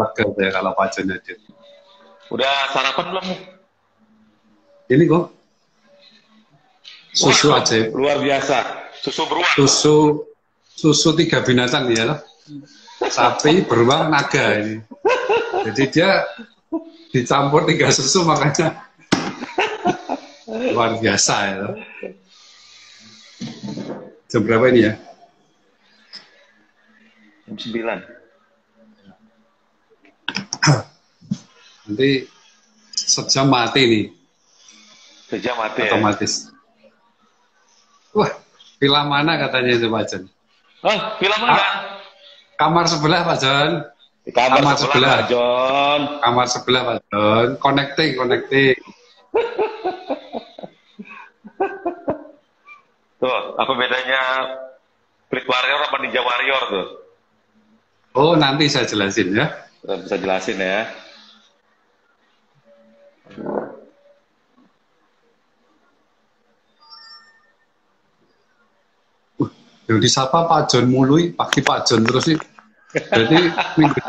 lega saya kalau Jon hadir. Udah sarapan belum? Ini kok susu Wah, aja. Luar biasa. Susu beruang. Susu susu tiga binatang ya loh. Sapi, beruang, naga ini. Jadi dia dicampur tiga susu makanya luar biasa ya. loh. Jam berapa ini ya? Jam 9. Nanti sejam mati nih, Sejam mati ya. otomatis. Wah, villa mana katanya itu Pak Jon? Oh, film mana? Kamar sebelah Pak Jon. Di kamar, kamar sebelah, sebelah. Pak John. Kamar sebelah Pak Jon. Connecting, connecting. Tuh, apa bedanya Fleet Warrior sama Ninja Warrior tuh? Oh, nanti saya jelasin ya. Bisa jelasin ya. Yang disapa Pak John Mului, pagi Pak John terus sih. Jadi minggu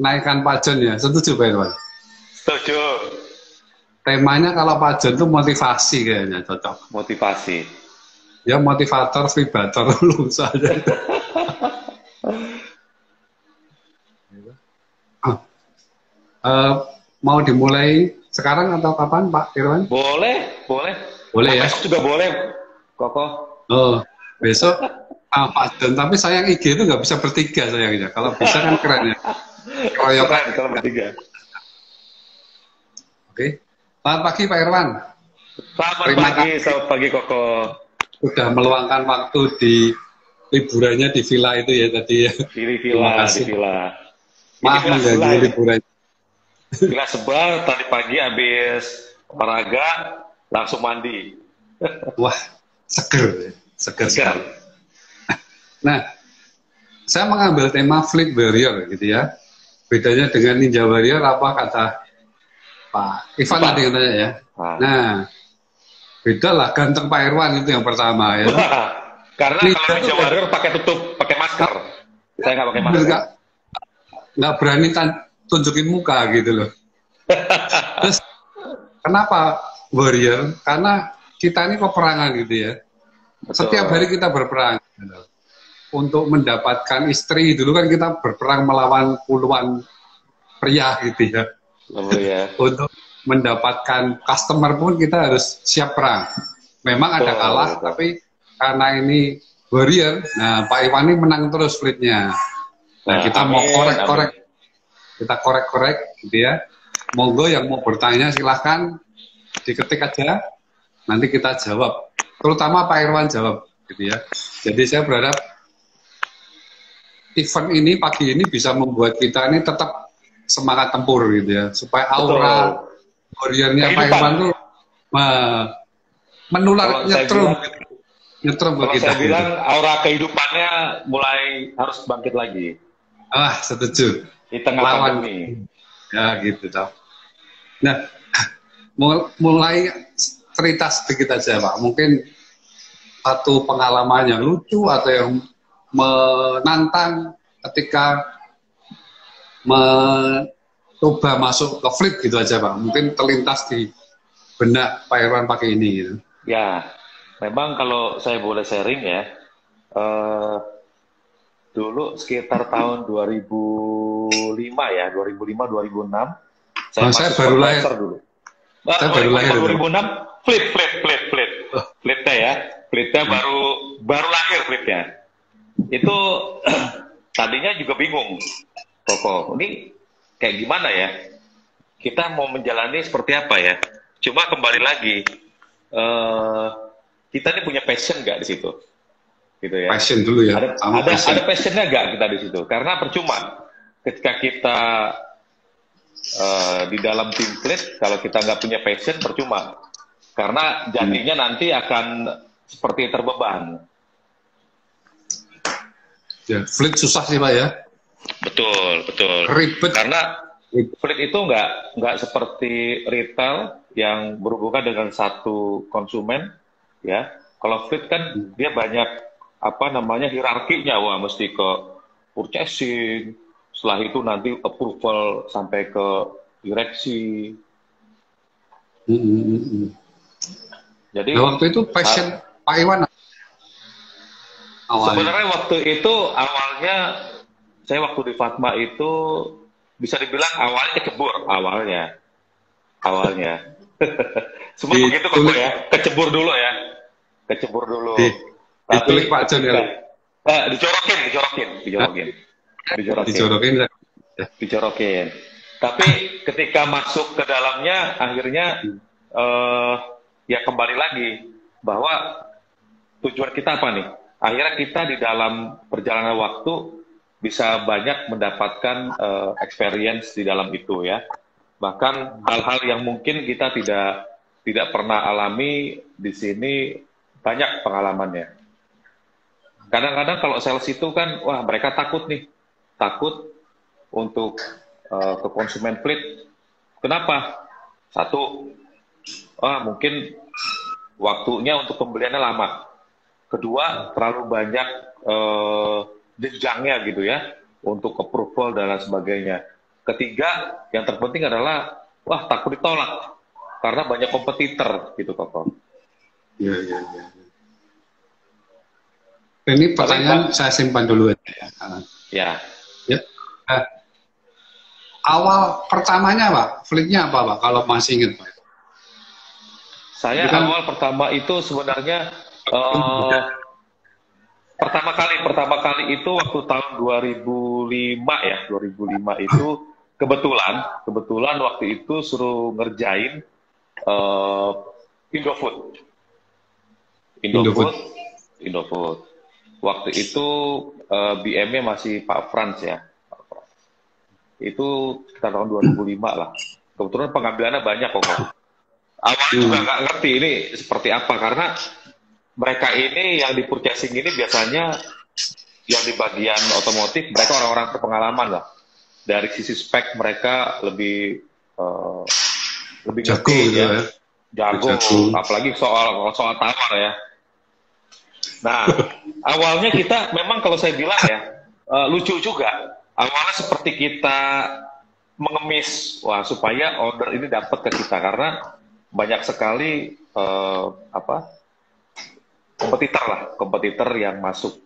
naikkan Pak John ya, setuju Pak Irwan? Setuju. Temanya kalau Pak John itu motivasi kayaknya cocok. Motivasi. Ya motivator, vibrator dulu soalnya. Ah. Mau dimulai sekarang atau kapan Pak Irwan? Boleh, boleh. Boleh ya? Besok juga boleh, Koko. Oh, besok ah, Pak John, tapi sayang IG itu nggak bisa bertiga sayangnya. Kalau bisa kan keren ya. Keroyokan. Keren kalau bertiga. Oke. Selamat pagi Pak Irwan. Selamat Terima pagi, selamat pagi Koko. Sudah meluangkan waktu di liburannya di villa itu ya tadi ya. Di Terima villa, kasih. di villa. Maaf Ini villa mengganggu sebelah Villa sebelah tadi pagi habis olahraga langsung mandi. Wah, seger, seger sekali. Nah, saya mengambil tema Fleet Warrior gitu ya. Bedanya dengan Ninja Warrior apa kata Pak Ivan tadi katanya ya. Nah. Nah, beda lah ganteng Pak Irwan itu yang pertama ya. Karena Ninja kalau Ninja Warrior pakai tutup, pakai masker. Saya nggak pakai masker. nggak berani tan- tunjukin muka gitu loh. Terus kenapa warrior? Karena kita ini peperangan gitu ya. Betul. Setiap hari kita berperang. gitu. Untuk mendapatkan istri dulu kan kita berperang melawan puluhan pria gitu ya. Lalu ya. Untuk mendapatkan customer pun kita harus siap perang. Memang ada kalah, betul. tapi karena ini warrior, nah Pak Iwan ini menang terus fleetnya. Nah, Nah, kita mau amin, korek-korek, amin. Kita korek-korek, gitu ya. Monggo yang mau bertanya silahkan diketik aja, nanti kita jawab. Terutama Pak Irwan jawab, gitu ya. Jadi saya berharap event ini pagi ini bisa membuat kita ini tetap semangat tempur, gitu ya, supaya aura warriornya Pak. Irwan tuh menular nyetrum, bilang- nyetrum ke Kalau kita. saya gitu. bilang aura kehidupannya mulai harus bangkit lagi Ah, setuju. Di tengah Lawan. pandemi. Ya gitu toh. Nah, mul- mulai cerita sedikit aja Pak. Mungkin satu pengalaman yang lucu atau yang menantang ketika mencoba masuk ke flip gitu aja Pak. Mungkin terlintas di benak Pak Irwan pakai ini gitu. Ya, memang kalau saya boleh sharing ya, eh, dulu sekitar tahun 2005 ya, 2005-2006, Oh, saya baru lahir. dulu. Nah, Saya baru lahir itu. 2006, flip, flip, flip, flip. Oh. Flipnya ya, flipnya baru baru lahir flipnya. Itu tadinya juga bingung, Koko. Ini kayak gimana ya? Kita mau menjalani seperti apa ya? Cuma kembali lagi, eh kita ini punya passion nggak di situ? Gitu ya. Passion dulu ya. Ada ada, passion. ada passionnya nggak kita di situ? Karena percuma ketika kita eh, di dalam tim plate kalau kita nggak punya passion percuma karena jadinya nanti akan seperti terbeban. Ya, fleet susah sih Pak ya. Betul, betul. Ribet. Karena fleet itu nggak nggak seperti retail yang berhubungan dengan satu konsumen, ya. Kalau fleet kan dia banyak apa namanya hierarkinya, wah mesti ke purchasing, setelah itu nanti approval sampai ke direksi. Hmm, hmm, hmm, hmm. Jadi Nah, waktu itu passion Pak Iwan awalnya. sebenarnya waktu itu awalnya saya waktu di Fatma itu bisa dibilang awalnya kecebur awalnya awalnya semua Di- begitu kok ya kecebur dulu ya kecebur dulu Di- ditulis Pak ya? Eh, dicorokin dicorokin dicorokin dicorokin Dijorokin. dicorokin. Tapi ketika masuk ke dalamnya, akhirnya eh, ya kembali lagi bahwa tujuan kita apa nih? Akhirnya kita di dalam perjalanan waktu bisa banyak mendapatkan eh, experience di dalam itu ya. Bahkan hal-hal yang mungkin kita tidak tidak pernah alami di sini banyak pengalamannya. Kadang-kadang kalau sales itu kan, wah mereka takut nih, takut untuk eh, ke konsumen fleet. Kenapa? Satu, ah mungkin waktunya untuk pembeliannya lama. Kedua, terlalu banyak eh, jenjangnya gitu ya untuk approval dan lain sebagainya. Ketiga, yang terpenting adalah wah takut ditolak karena banyak kompetitor gitu kok. Iya, iya, iya. Ini pertanyaan saya simpan dulu ya. Ya, Ya. Eh, awal pertamanya Pak, fleetnya apa Pak? Kalau masih ingat Pak? Saya Itu kan- awal pertama itu sebenarnya eh, pertama kali pertama kali itu waktu tahun 2005 ya 2005 itu kebetulan kebetulan waktu itu suruh ngerjain eh, Indofood Indofood Indofood waktu itu eh, BM-nya masih Pak Frans ya Pak Frans. itu sekitar tahun 2005 lah kebetulan pengambilannya banyak kok awalnya juga nggak ngerti ini seperti apa karena mereka ini yang di purchasing ini biasanya yang di bagian otomotif mereka orang-orang berpengalaman lah dari sisi spek mereka lebih eh, lebih Jago ngerti gitu ya ya. jago, Jago. apalagi soal soal tawar ya. Nah, awalnya kita memang kalau saya bilang ya eh, lucu juga. Awalnya seperti kita mengemis, wah supaya order ini dapat ke kita karena banyak sekali eh, apa kompetitor lah, kompetitor yang masuk.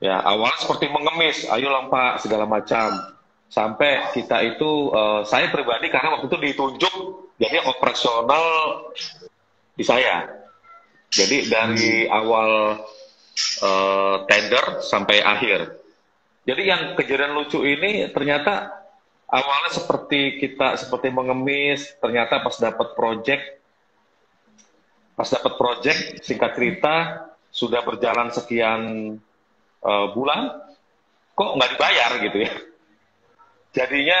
Ya awalnya seperti mengemis, ayo lah Pak segala macam. Sampai kita itu, eh, saya pribadi karena waktu itu ditunjuk jadi operasional di saya. Jadi dari awal eh, tender sampai akhir. Jadi yang kejadian lucu ini ternyata awalnya seperti kita seperti mengemis, ternyata pas dapat project, pas dapat project, singkat cerita sudah berjalan sekian eh, bulan, kok nggak dibayar gitu ya. Jadinya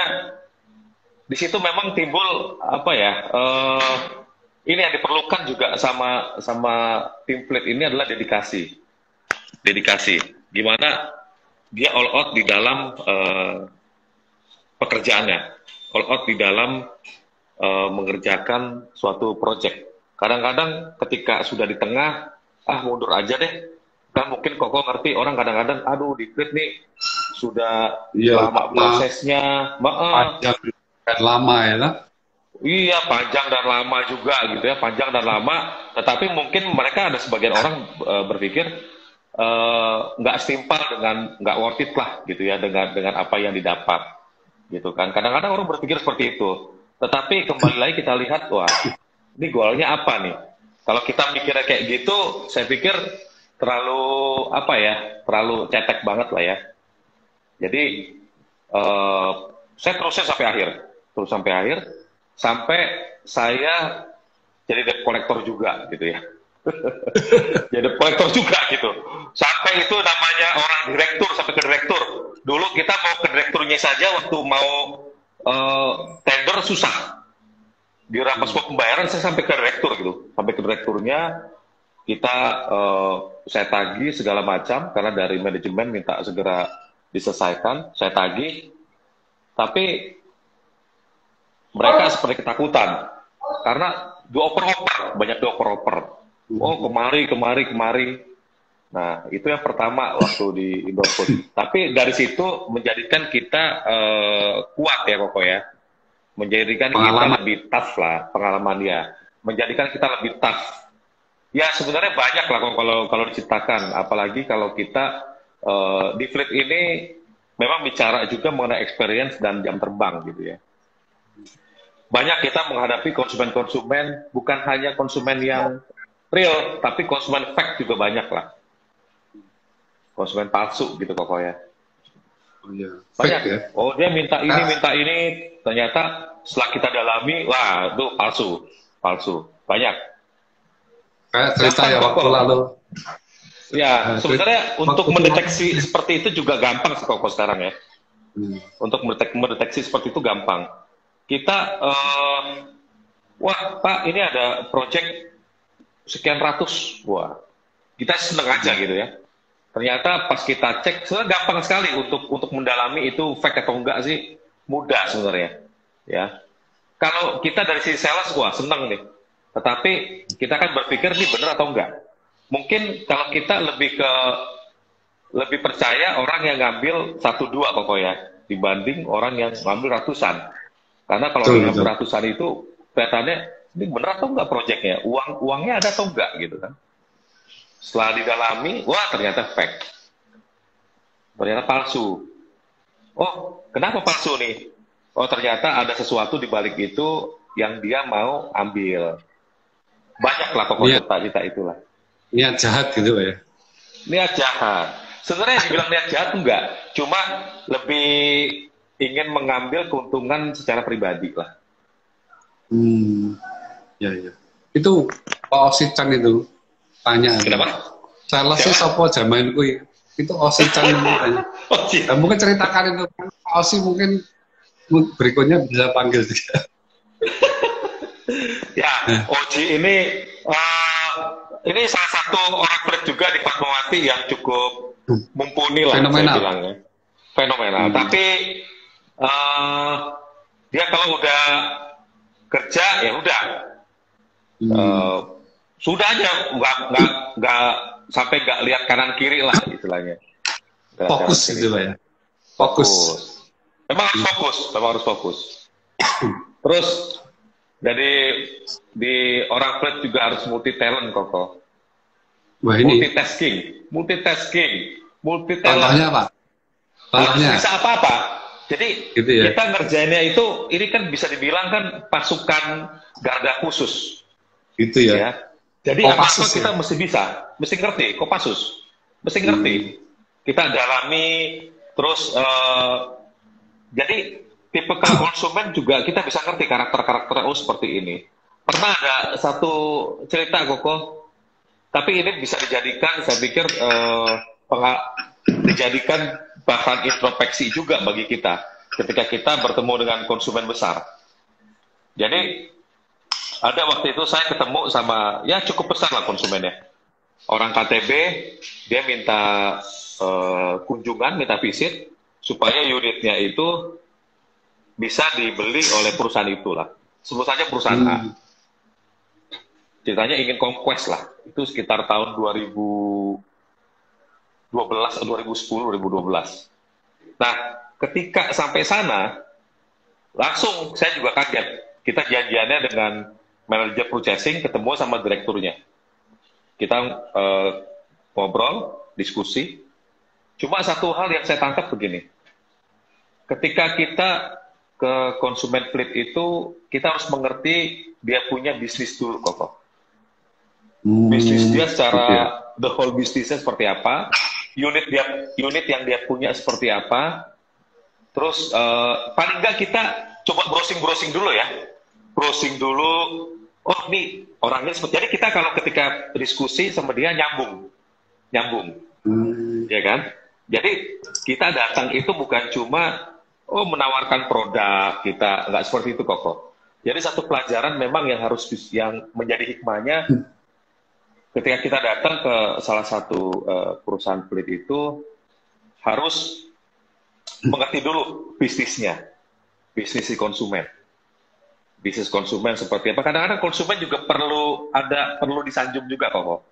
di situ memang timbul apa ya? eh, ini yang diperlukan juga sama sama tim fleet ini adalah dedikasi. Dedikasi. Gimana dia all out di dalam eh, pekerjaannya, all out di dalam eh, mengerjakan suatu project. Kadang-kadang ketika sudah di tengah, ah mundur aja deh. Kan mungkin koko ngerti orang kadang-kadang, aduh di nih sudah Iya, lama prosesnya, maaf, lama ya lah. Iya, panjang dan lama juga gitu ya, panjang dan lama. Tetapi mungkin mereka ada sebagian orang eh, berpikir eh, nggak setimpal dengan nggak worth it lah gitu ya dengan dengan apa yang didapat gitu kan. Kadang-kadang orang berpikir seperti itu. Tetapi kembali lagi kita lihat, wah ini goalnya apa nih? Kalau kita mikirnya kayak gitu, saya pikir terlalu apa ya, terlalu cetek banget lah ya. Jadi eh, saya terusnya sampai akhir, terus sampai akhir, sampai saya jadi debt collector juga gitu ya. jadi debt collector juga gitu. Sampai itu namanya orang direktur sampai ke direktur. Dulu kita mau ke direkturnya saja waktu mau eh, tender susah. Di rapat semua pembayaran saya sampai ke direktur gitu. Sampai ke direkturnya kita eh, saya tagih segala macam karena dari manajemen minta segera diselesaikan, saya tagih. Tapi mereka seperti ketakutan karena dioper-oper, banyak dioper-oper. Oh kemari, kemari, kemari. Nah, itu yang pertama waktu di Indofood. Tapi dari situ menjadikan kita uh, kuat ya Koko ya. Menjadikan pengalaman. kita lebih tough lah, pengalaman ya. Menjadikan kita lebih tough. Ya sebenarnya banyak lah kalau kalau diciptakan. Apalagi kalau kita uh, di fleet ini memang bicara juga mengenai experience dan jam terbang gitu ya. Banyak kita menghadapi konsumen-konsumen, bukan hanya konsumen yang real, tapi konsumen fake juga banyak lah konsumen palsu gitu pokoknya. Oh, iya. Banyak ya. Oh dia minta ini, nah. minta ini, ternyata setelah kita dalami, wah itu palsu, palsu, banyak. Kayak cerita ya waktu lalu. Ya, nah, sebenarnya untuk mendeteksi seperti itu juga gampang sih kok sekarang ya. Hmm. Untuk mendeteksi, mendeteksi seperti itu gampang. Kita, uh, wah Pak, ini ada project sekian ratus, wah. Kita seneng aja gitu ya. Ternyata pas kita cek sebenarnya gampang sekali untuk untuk mendalami itu fake atau enggak sih. Mudah sebenarnya ya. Kalau kita dari sisi sales gua seneng nih. Tetapi kita kan berpikir nih benar atau enggak. Mungkin kalau kita lebih ke lebih percaya orang yang ngambil satu dua pokoknya dibanding orang yang ngambil ratusan karena kalau betul, ngambil ratusan itu kelihatannya ini benar atau enggak proyeknya uang uangnya ada atau enggak gitu kan setelah didalami, wah ternyata fake. Ternyata palsu. Oh, kenapa palsu nih? Oh, ternyata ada sesuatu di balik itu yang dia mau ambil. Banyaklah pokoknya cerita-cerita itulah. Niat jahat gitu ya? Niat jahat. Sebenarnya dibilang niat jahat enggak. Cuma lebih ingin mengambil keuntungan secara pribadi lah. Hmm, ya ya. Itu Pak Osican itu tanya. Kenapa? Charles sih sopo zaman itu itu Osi Chan tanya. Oh, iya. mungkin ceritakan itu. Osi mungkin berikutnya bisa panggil juga. Ya Oji ini uh, ini salah satu orang kulit juga di Fatmawati yang cukup mumpuni lah fenomenal. saya bilangnya fenomenal. Hmm. tapi uh, dia kalau udah kerja ya udah. Hmm. uh, sudah aja nggak nggak nggak sampai nggak lihat kanan kiri lah istilahnya. Fokus gitu ya. Fokus. fokus. Memang harus fokus memang harus fokus. Terus jadi di orang flat juga harus multi talent koko. Wah, ini. multitasking multitasking multi talent contohnya apa contohnya bisa apa apa jadi gitu ya? kita ngerjainnya itu ini kan bisa dibilang kan pasukan garda khusus itu ya, ya jadi apa-apa kita ya? mesti bisa, mesti ngerti, Kopassus, mesti ngerti. Hmm. Kita dalami, terus uh, jadi tipe konsumen juga kita bisa ngerti karakter-karakter oh seperti ini. Pernah ada satu cerita Koko, tapi ini bisa dijadikan, saya pikir uh, dijadikan bahan introspeksi juga bagi kita ketika kita bertemu dengan konsumen besar. Jadi ada waktu itu saya ketemu sama ya cukup besar lah konsumennya. Orang KTB dia minta uh, kunjungan, minta visit supaya unitnya itu bisa dibeli oleh perusahaan itulah. Sebut saja perusahaan hmm. A. Ceritanya ingin conquest lah. Itu sekitar tahun 2012 atau 2010, 2012. Nah, ketika sampai sana, langsung saya juga kaget. Kita janjiannya dengan manajer purchasing ketemu sama direkturnya. Kita uh, ngobrol, diskusi. Cuma satu hal yang saya tangkap begini. Ketika kita ke konsumen fleet itu, kita harus mengerti dia punya bisnis dulu, kok. Hmm, bisnis dia secara okay. the whole bisnisnya seperti apa, unit dia unit yang dia punya seperti apa. Terus uh, paling nggak kita coba browsing browsing dulu ya, browsing dulu oh ini orangnya seperti jadi kita kalau ketika diskusi sama dia nyambung nyambung hmm. ya kan jadi kita datang itu bukan cuma oh menawarkan produk kita nggak seperti itu kok jadi satu pelajaran memang yang harus yang menjadi hikmahnya hmm. Ketika kita datang ke salah satu uh, perusahaan pelit itu harus mengerti dulu bisnisnya bisnis si konsumen bisnis konsumen seperti apa. Kadang-kadang konsumen juga perlu ada perlu disanjung juga kok.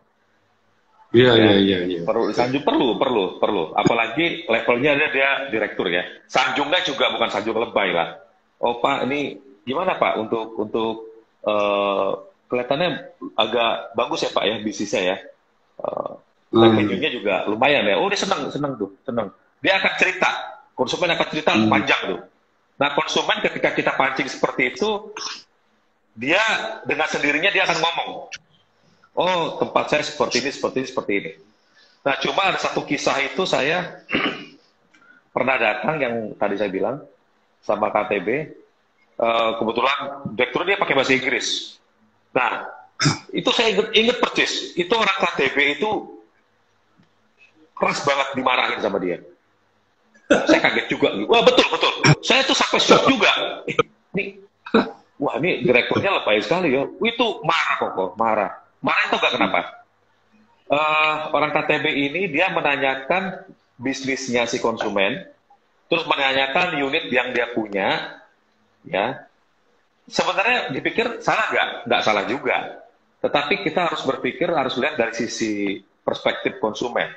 Iya, iya, iya, iya. Perlu sanjung perlu, perlu, perlu. Apalagi levelnya dia, dia direktur ya. Sanjungnya juga bukan sanjung lebay lah. Oh Pak, ini gimana Pak untuk untuk uh, kelihatannya agak bagus ya Pak ya bisnisnya ya. Uh, revenue-nya juga lumayan ya. Oh dia senang, senang tuh, senang. Dia akan cerita, konsumen akan cerita hmm. panjang tuh. Nah konsumen ketika kita pancing seperti itu, dia dengan sendirinya dia akan ngomong, oh tempat saya seperti ini, seperti ini, seperti ini. Nah cuma ada satu kisah itu saya pernah datang yang tadi saya bilang sama KTB, uh, eh, kebetulan direktur dia pakai bahasa Inggris. Nah itu saya ingat, ingat persis, itu orang KTB itu keras banget dimarahin sama dia. Saya kaget juga. Wah betul betul. Saya tuh sampai shock juga. Eh, ini, wah ini direkturnya lebay sekali ya. Itu marah kok, marah. Marah itu gak kenapa? Uh, orang KTB ini dia menanyakan bisnisnya si konsumen, terus menanyakan unit yang dia punya, ya. Sebenarnya dipikir salah nggak? Nggak salah juga. Tetapi kita harus berpikir, harus lihat dari sisi perspektif konsumen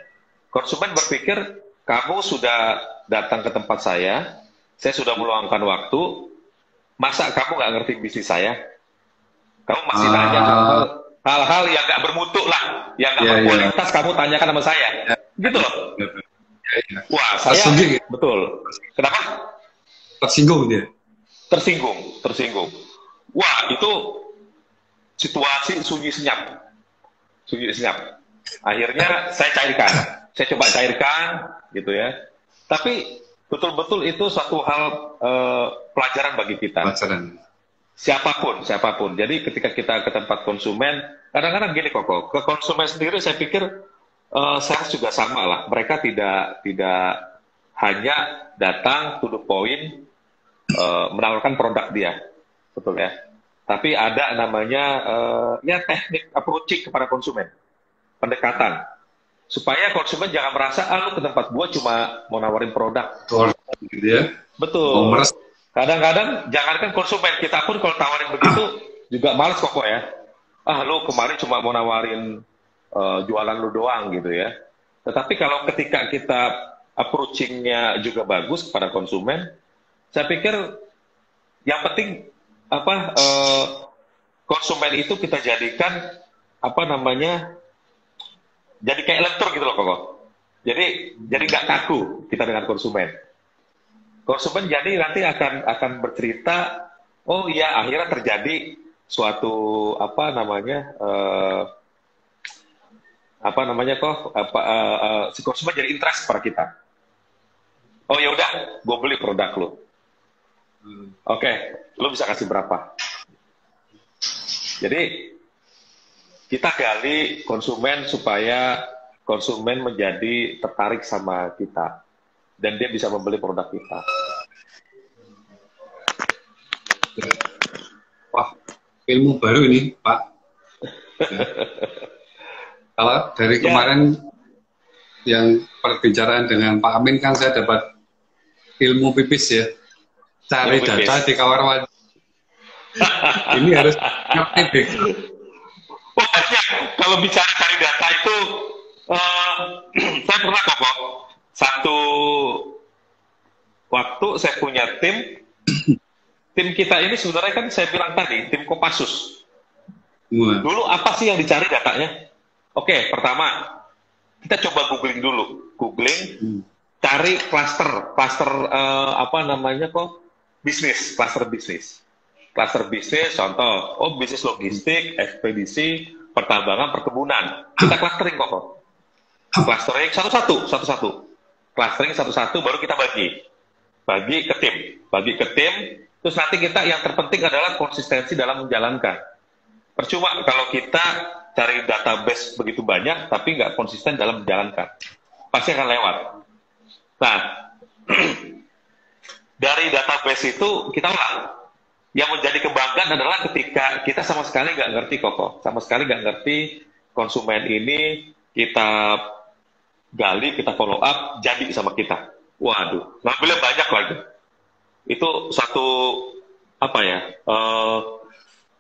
konsumen berpikir kamu sudah datang ke tempat saya, saya sudah meluangkan waktu, masa kamu nggak ngerti bisnis saya? Kamu masih ah. nanya hal-hal yang nggak bermutu lah, yang nggak yeah, iya. berkualitas yeah. kamu tanyakan sama saya, yeah. gitu loh. Yeah, yeah. Wah, saya Tersinggung. betul. Kenapa? Tersinggung dia. Tersinggung, tersinggung. Wah, itu situasi sunyi senyap, sunyi senyap. Akhirnya saya cairkan saya coba cairkan gitu ya. Tapi betul-betul itu suatu hal uh, pelajaran bagi kita. Pelajaran. Siapa pun, siapa pun. Jadi ketika kita ke tempat konsumen, kadang-kadang gini kok, ke konsumen sendiri saya pikir uh, sales juga sama lah. Mereka tidak tidak hanya datang to the point uh, menawarkan produk dia, betul ya. Tapi ada namanya uh, ya teknik approaching kepada konsumen, pendekatan supaya konsumen jangan merasa ah lu ke tempat gua cuma mau nawarin produk. Gitu ya. Betul. Kadang-kadang jangankan konsumen kita pun kalau tawarin begitu juga males kok ya. Ah lu kemarin cuma mau nawarin uh, jualan lu doang gitu ya. Tetapi kalau ketika kita approachingnya juga bagus kepada konsumen, saya pikir yang penting apa uh, konsumen itu kita jadikan apa namanya jadi kayak lentur gitu loh kok. Jadi jadi nggak kaku kita dengan konsumen. Konsumen jadi nanti akan akan bercerita, oh iya akhirnya terjadi suatu apa namanya uh, apa namanya kok apa uh, uh, si konsumen jadi interest pada kita. Oh ya udah, gue beli produk lo. Oke, okay, lo bisa kasih berapa? Jadi kita gali konsumen supaya konsumen menjadi tertarik sama kita dan dia bisa membeli produk kita. Wah, ilmu baru ini, Pak. Kalau dari ya. kemarin yang perbicaraan dengan Pak Amin kan saya dapat ilmu pipis ya. Cari data di kamar ini harus ngerti banyak kalau bicara cari data itu uh, saya pernah kok satu waktu saya punya tim tim kita ini sebenarnya kan saya bilang tadi tim Kopassus. Dulu apa sih yang dicari datanya? Oke pertama kita coba googling dulu. Googling hmm. cari cluster cluster uh, apa namanya kok bisnis cluster bisnis cluster bisnis contoh oh bisnis logistik ekspedisi pertambangan, perkebunan. Kita clustering kok. Clustering satu-satu, satu-satu. Clustering satu-satu baru kita bagi. Bagi ke tim. Bagi ke tim, terus nanti kita yang terpenting adalah konsistensi dalam menjalankan. Percuma kalau kita cari database begitu banyak, tapi nggak konsisten dalam menjalankan. Pasti akan lewat. Nah, dari database itu kita ulang yang menjadi kebanggaan adalah ketika kita sama sekali nggak ngerti kok, sama sekali nggak ngerti konsumen ini kita gali, kita follow up, jadi sama kita. Waduh, ngambilnya banyak lagi. Itu satu apa ya uh,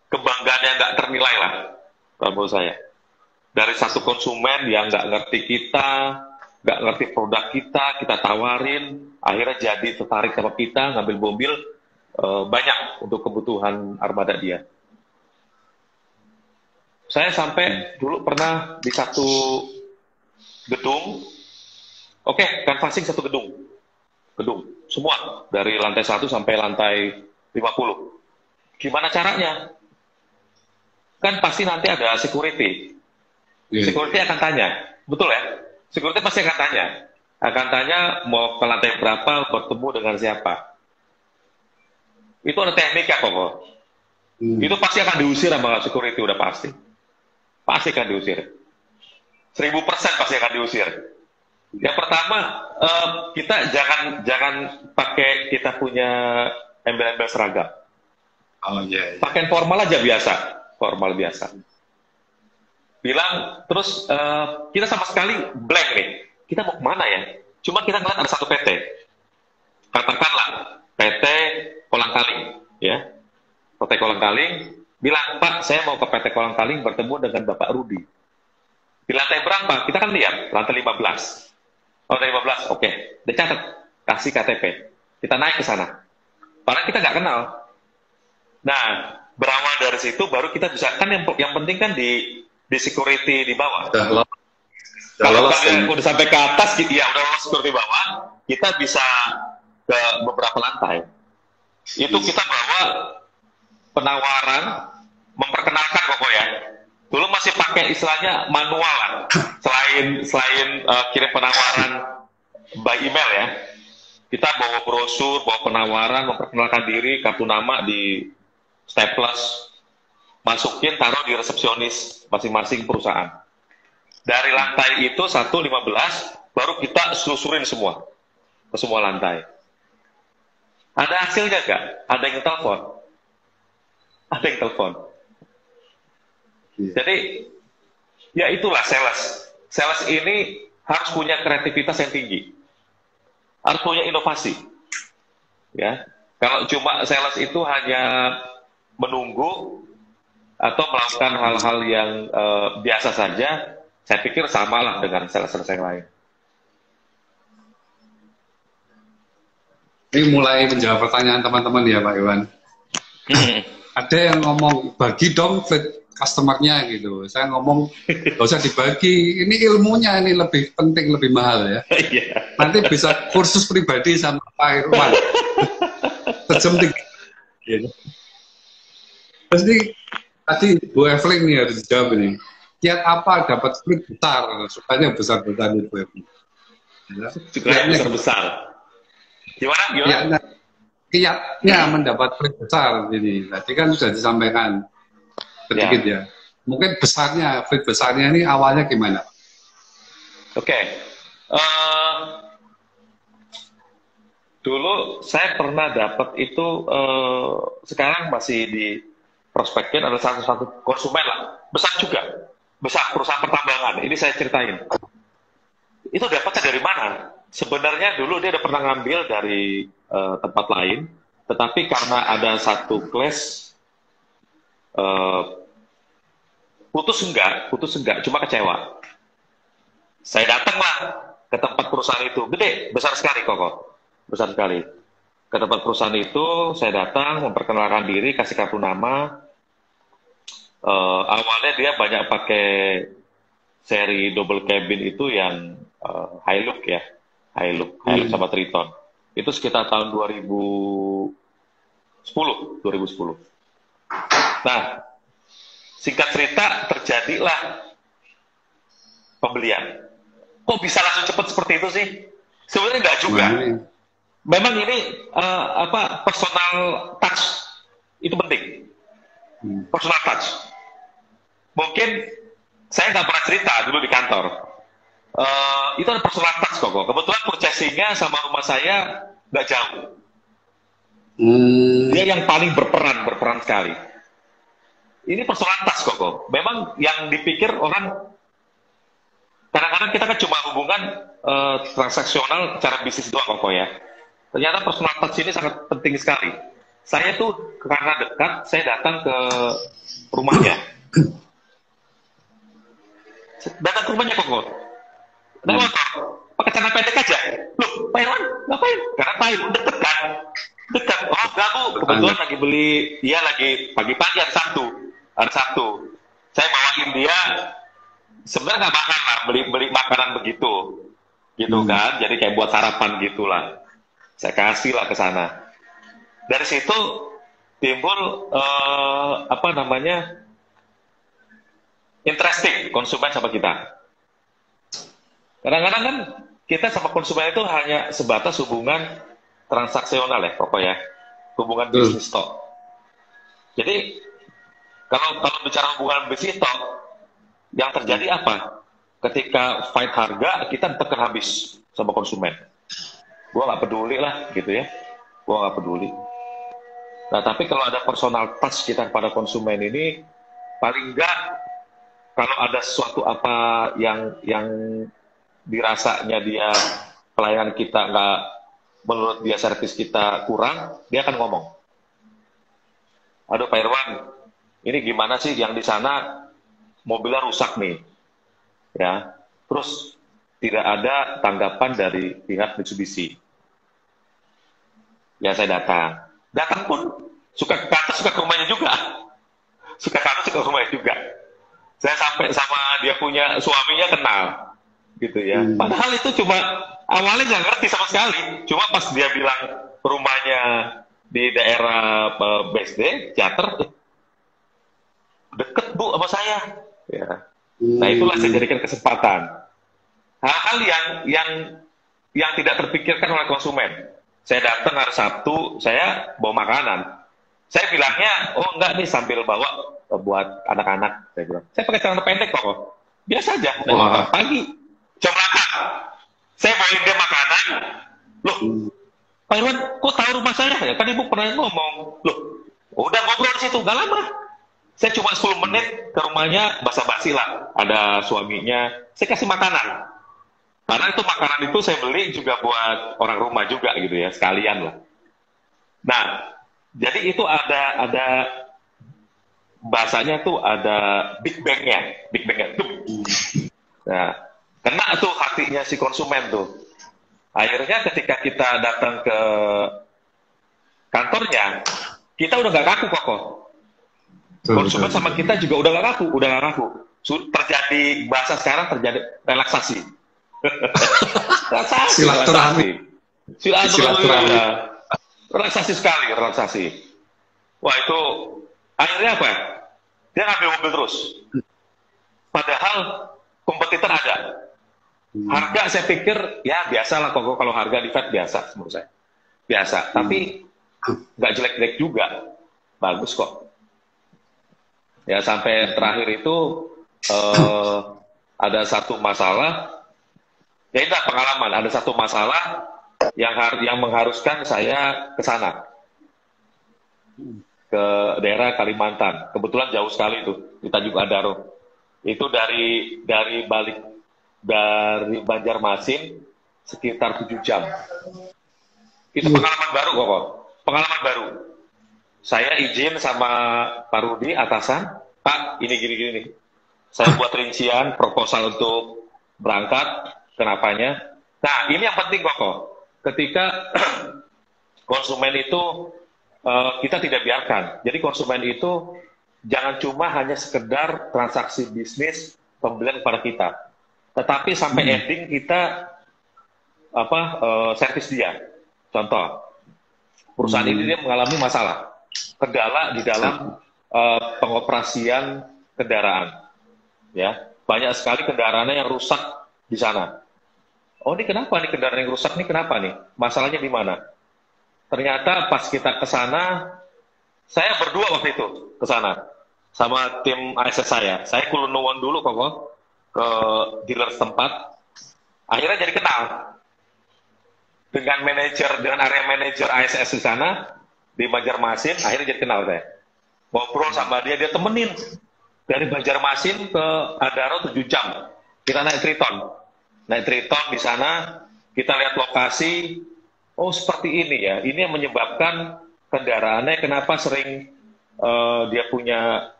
kebanggaan yang nggak ternilai lah kalau menurut saya. dari satu konsumen yang nggak ngerti kita, nggak ngerti produk kita, kita tawarin, akhirnya jadi tertarik sama kita, ngambil mobil uh, banyak untuk kebutuhan armada dia. Saya sampai dulu pernah di satu gedung, oke, okay, canvassing satu gedung, gedung, semua dari lantai satu sampai lantai 50. Gimana caranya? Kan pasti nanti ada security. Yeah. Security akan tanya, betul ya? Security pasti akan tanya, akan tanya mau ke lantai berapa, bertemu dengan siapa. Itu ada teknik ya kok. Hmm. Itu pasti akan diusir sama security udah pasti. Pasti akan diusir. Seribu persen pasti akan diusir. Yang pertama, uh, kita jangan jangan pakai kita punya embel-embel seragam. Oh iya. Yeah, yeah. Pakai formal aja biasa, formal biasa. Bilang terus uh, kita sama sekali blank nih. Kita mau ke mana ya? Cuma kita ngeliat ada satu PT. Katakanlah PT Kolang Kaling, ya. PT Kolang Kaling bilang Pak, saya mau ke PT Kolang Kaling bertemu dengan Bapak Rudi. Di lantai berapa? Kita kan lihat lantai 15. Oh, lantai 15, oke. Okay. Dicatat, kasih KTP. Kita naik ke sana. Padahal kita nggak kenal. Nah, berawal dari situ baru kita bisa kan yang yang penting kan di di security di bawah. Kalau kalian udah sampai ke atas, gitu, ya udah lolos security bawah, kita bisa ke beberapa lantai. Itu kita bawa penawaran, memperkenalkan pokoknya. Dulu masih pakai istilahnya manual Selain selain uh, kirim penawaran by email ya, kita bawa brosur, bawa penawaran, memperkenalkan diri, kartu nama di staples, masukin, taruh di resepsionis masing-masing perusahaan. Dari lantai itu 115, baru kita selusurin semua ke semua lantai. Ada hasilnya nggak? Ada yang telepon? Ada yang telepon. Iya. Jadi, ya itulah sales. Sales ini harus punya kreativitas yang tinggi harus punya inovasi. Ya, kalau cuma sales itu hanya menunggu atau melakukan hal-hal yang uh, biasa saja, saya pikir samalah dengan sales-sales yang lain. Ini mulai menjawab pertanyaan teman-teman ya Pak Iwan. Hmm. Ada yang ngomong bagi dong customernya gitu. Saya ngomong gak usah dibagi, ini ilmunya ini lebih penting, lebih mahal ya. Iya. Nanti bisa kursus pribadi sama Pak Irwan. Sejam tiga. Terus ini tadi Bu Evelyn nih harus dijawab ini. Kiat apa dapat split besar? Sukanya besar-besar nih Bu Evelyn. Ya. Kiatnya besar. Gimana? Gimana? Kiatnya mendapat split besar ini. Tadi kan sudah disampaikan sedikit ya. ya. Mungkin besarnya, fit besarnya ini awalnya gimana? Oke. Okay. Uh, eh, dulu saya pernah dapat itu uh, sekarang masih di prospekin ada satu satu konsumen lah besar juga besar perusahaan pertambangan ini saya ceritain itu dapatnya dari mana sebenarnya dulu dia udah pernah ngambil dari uh, tempat lain tetapi karena ada satu kelas uh, Putus enggak, putus enggak, cuma kecewa. Saya datanglah ke tempat perusahaan itu, gede, besar sekali kok, besar sekali. Ke tempat perusahaan itu, saya datang, memperkenalkan diri, kasih kartu nama. Uh, awalnya dia banyak pakai seri double cabin itu yang uh, high look ya, high look, high look hmm. sama Triton. Itu sekitar tahun 2010, 2010. Nah, Singkat cerita, terjadilah pembelian. Kok bisa langsung cepat seperti itu sih? Sebenarnya enggak juga. Memang ini uh, apa personal touch itu penting. Hmm. Personal touch. Mungkin saya nggak pernah cerita dulu di kantor. Uh, itu ada personal touch kok. Kebetulan purchasingnya sama rumah saya nggak jauh. Hmm. Dia yang paling berperan, berperan sekali ini persoalan tas kok. Memang yang dipikir orang kadang-kadang kita kan cuma hubungan uh, transaksional cara bisnis doang kok ya. Ternyata personal touch ini sangat penting sekali. Saya tuh karena dekat, saya datang ke rumahnya. datang ke rumahnya kok naik hmm. pakai celana pendek aja. Loh Pak Irwan ngapain? Karena Pak Irwan deket kan? Dekat oh enggak bu kebetulan lagi beli dia lagi pagi-pagi hari Sabtu. Hari Sabtu. Saya bawain dia sebenarnya nggak makan lah beli beli makanan begitu. Gitu hmm. kan? Jadi kayak buat sarapan gitulah. Saya kasih lah ke sana. Dari situ timbul uh, apa namanya interesting konsumen sama kita. Kadang-kadang kan kita sama konsumen itu hanya sebatas hubungan transaksional ya, pokoknya hubungan hmm. bisnis tok. Jadi kalau kalau bicara hubungan bisnis tok, yang terjadi apa? Ketika fight harga, kita tekan habis sama konsumen. Gua nggak peduli lah, gitu ya. Gua nggak peduli. Nah, tapi kalau ada personal touch kita pada konsumen ini, paling enggak kalau ada sesuatu apa yang yang dirasanya dia pelayanan kita nggak menurut dia servis kita kurang, dia akan ngomong. Aduh Pak Irwan, ini gimana sih yang di sana mobilnya rusak nih, ya. Terus tidak ada tanggapan dari pihak Mitsubishi. Ya saya datang. Datang pun suka ke kantor, suka ke rumahnya juga. Suka ke kantor, suka ke rumahnya juga saya sampai sama dia punya suaminya kenal gitu ya. Hmm. padahal itu cuma awalnya nggak ngerti sama sekali. Cuma pas dia bilang rumahnya di daerah uh, BSD Jater deket bu sama saya. Ya. Nah itulah saya jadikan kesempatan. Hal-hal yang yang yang tidak terpikirkan oleh konsumen. Saya datang hari Sabtu saya bawa makanan. Saya bilangnya oh enggak nih sambil bawa buat anak-anak saya bilang. Saya pakai celana pendek kok biasa aja. Oh. pagi. 8 saya bawain dia makanan. Loh Pak Irwan kok tahu rumah saya? Ya kan ibu pernah ngomong. Loh udah ngobrol di situ. Gak lama. Saya cuma 10 menit ke rumahnya basa-basi lah. Ada suaminya. Saya kasih makanan. Karena itu makanan itu saya beli juga buat orang rumah juga gitu ya sekalian lah. Nah jadi itu ada ada bahasanya tuh ada big bangnya, big bangnya tuh. Nah, kena tuh hatinya si konsumen tuh. Akhirnya ketika kita datang ke kantornya, kita udah gak kaku kok. Konsumen sama kita juga udah gak kaku, udah gak kaku. Terjadi bahasa sekarang terjadi relaksasi. relaksasi. Silaturahmi. Silaturahmi. Relaksasi sekali, relaksasi. Wah itu Akhirnya apa? Dia ngambil mobil terus. Padahal kompetitor ada. Hmm. Harga saya pikir ya biasa lah kok kalau harga di Fed biasa menurut saya. Biasa, hmm. tapi nggak jelek-jelek juga. Bagus kok. Ya sampai terakhir itu uh, ada satu masalah. Ya itu pengalaman. Ada satu masalah yang yang mengharuskan saya ke sana. Ke daerah Kalimantan. Kebetulan jauh sekali itu di Tanjung Adaro. Itu dari dari balik dari Banjarmasin sekitar tujuh jam. Itu iya. pengalaman baru kok, pengalaman baru. Saya izin sama Pak Rudi atasan, Pak ini gini-gini nih. Saya buat rincian proposal untuk berangkat, kenapanya. Nah ini yang penting kok. Ketika konsumen itu uh, kita tidak biarkan. Jadi konsumen itu jangan cuma hanya sekedar transaksi bisnis pembelian kepada kita, tetapi sampai hmm. ending kita apa uh, servis dia. Contoh, perusahaan hmm. ini dia mengalami masalah, kendala di dalam uh, pengoperasian kendaraan, ya banyak sekali kendaraannya yang rusak di sana. Oh ini kenapa nih kendaraan yang rusak nih kenapa nih? Masalahnya di mana? Ternyata pas kita ke sana, saya berdua waktu itu ke sana sama tim ASS saya. Saya kulunuan dulu kok ke dealer setempat. Akhirnya jadi kenal dengan manajer dengan area manajer ASS di sana di Banjarmasin. Akhirnya jadi kenal saya. Ngobrol sama dia, dia temenin dari Banjarmasin ke Adaro 7 jam. Kita naik Triton. Naik Triton di sana, kita lihat lokasi, oh seperti ini ya, ini yang menyebabkan kendaraannya kenapa sering uh, dia punya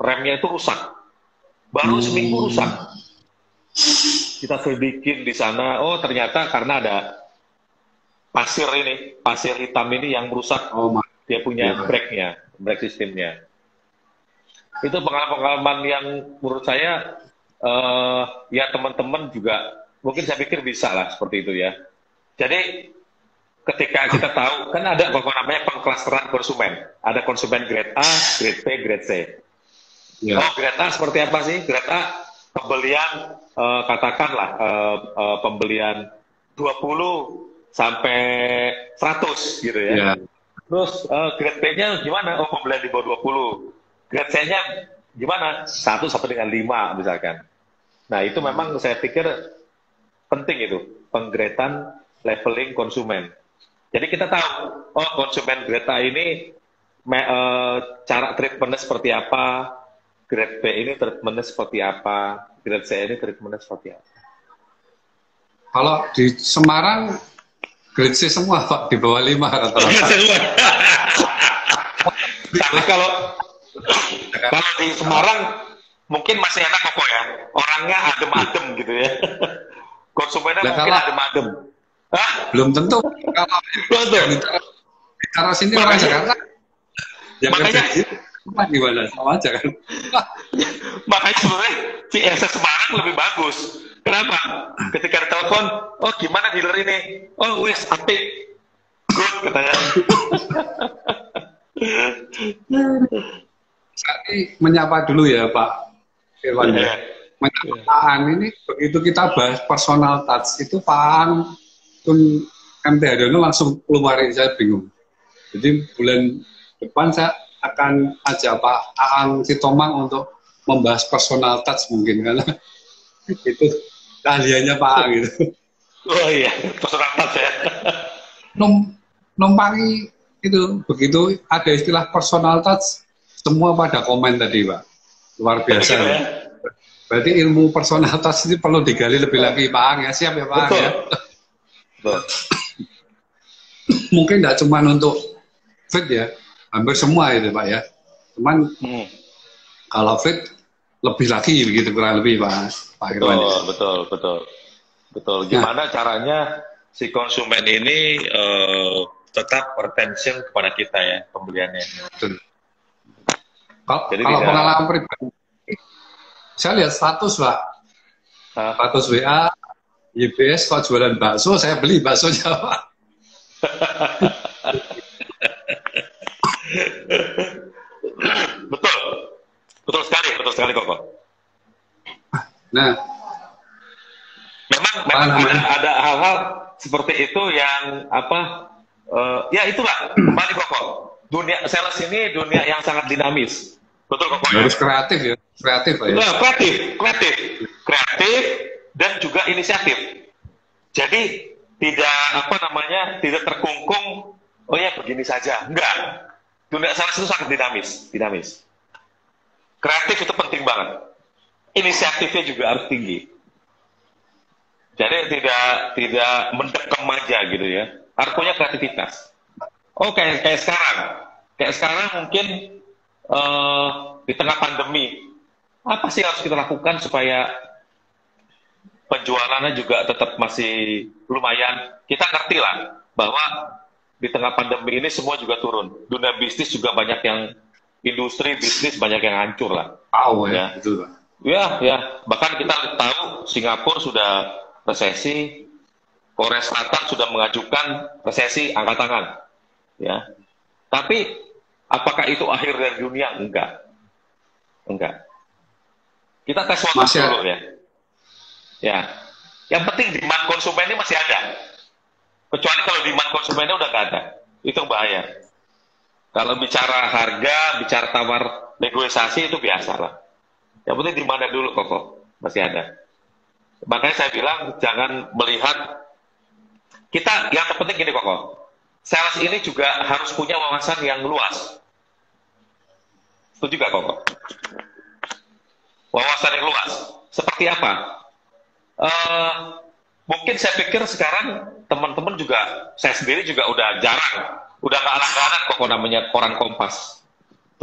remnya itu rusak. Baru hmm. seminggu rusak. kita selidikin di sana, oh ternyata karena ada pasir ini, pasir hitam ini yang merusak oh, dia punya ya. brake-nya, brake sistemnya. Itu pengalaman-pengalaman yang menurut saya uh, ya teman-teman juga mungkin saya pikir bisa lah seperti itu ya. Jadi ketika kita tahu kan ada apa namanya pengklasteran konsumen, ada konsumen grade A, grade B, grade C. Ya. Oh grade A seperti apa sih? Grade A pembelian uh, katakanlah uh, uh, pembelian 20 sampai 100 gitu ya. ya. Terus uh, grade B-nya gimana? Oh pembelian di bawah 20. Grade C-nya gimana? 1 sampai dengan 5 misalkan. Nah, itu memang saya pikir penting itu, penggretan leveling konsumen. Jadi kita tahu, oh konsumen Greta ini me, uh, cara treatmentnya seperti apa, grade B ini treatmentnya seperti apa, grade C ini treatmentnya seperti apa. Kalau di Semarang, grade C semua Pak, di bawah 5 rata-rata. Tapi kalau kalau di Semarang mungkin masih enak kok ya. Orangnya adem-adem gitu ya. Konsumennya mungkin adem-adem. Belum tentu. Kalau sini orang Jakarta. Ya makanya gimana sama aja kan. makanya sebenarnya si Elsa Semarang lebih bagus. Kenapa? Ketika telepon, oh gimana dealer ini? Oh wes api. Good katanya. Saya menyapa dulu ya Pak Firman ya. Menyampaikan ini begitu kita bahas personal touch itu Pak pun MT Haryono langsung keluar saya bingung. Jadi bulan depan saya akan ajak Pak Aang Sitomang untuk membahas personal touch mungkin karena itu keahliannya Pak Aang gitu. Oh iya, personal touch ya. Num, numpangi itu begitu ada istilah personal touch semua pada komen tadi Pak luar biasa. Ya. Berarti ilmu personalitas ini perlu digali lebih lagi, Pak Ang ya. Siap ya, Pak Ang ya. Mungkin tidak cuma untuk fit ya, hampir semua itu, Pak ya. Cuman hmm. kalau fit lebih lagi begitu kurang lebih, Pak. Pak betul, ya. betul, betul, betul. Nah. Gimana nah. caranya si konsumen ini uh, tetap retention kepada kita ya pembeliannya. Betul. Kalau, Jadi kalau pengalaman pribadi, saya lihat status pak, Hah? status WA, YBS kalau jualan bakso, saya beli baksonya pak. betul, betul sekali, betul sekali kok. Nah, memang, memang ada, ada hal-hal seperti itu yang apa? Uh, ya itulah kembali kok dunia sales ini dunia yang sangat dinamis. Betul kok. Ya? Harus kreatif ya, kreatif ya. Nah, kreatif, kreatif, kreatif dan juga inisiatif. Jadi tidak apa namanya tidak terkungkung. Oh ya begini saja, enggak. Dunia sales itu sangat dinamis, dinamis. Kreatif itu penting banget. Inisiatifnya juga harus tinggi. Jadi tidak tidak mendekam aja gitu ya. Harus punya kreativitas. Oh kayak kayak sekarang, kayak sekarang mungkin uh, di tengah pandemi, apa sih harus kita lakukan supaya penjualannya juga tetap masih lumayan? Kita ngerti lah bahwa di tengah pandemi ini semua juga turun. Dunia bisnis juga banyak yang industri bisnis banyak yang hancur lah. Oh ya, itu. Ya, ya. Bahkan kita tahu Singapura sudah resesi, Korea Selatan sudah mengajukan resesi angkat tangan ya. Tapi apakah itu akhir dari dunia? Enggak. Enggak. Kita tes waktu dulu ya. Ya. Yang penting demand ini masih ada. Kecuali kalau demand konsumennya udah nggak ada. Itu bahaya. Kalau bicara harga, bicara tawar negosiasi itu biasa lah. Yang penting di mana dulu kok masih ada. Makanya saya bilang jangan melihat kita yang terpenting gini kok sales ini juga harus punya wawasan yang luas. Itu juga kok. Wawasan yang luas. Seperti apa? Uh, mungkin saya pikir sekarang teman-teman juga, saya sendiri juga udah jarang, udah nggak langganan kok namanya koran Kompas.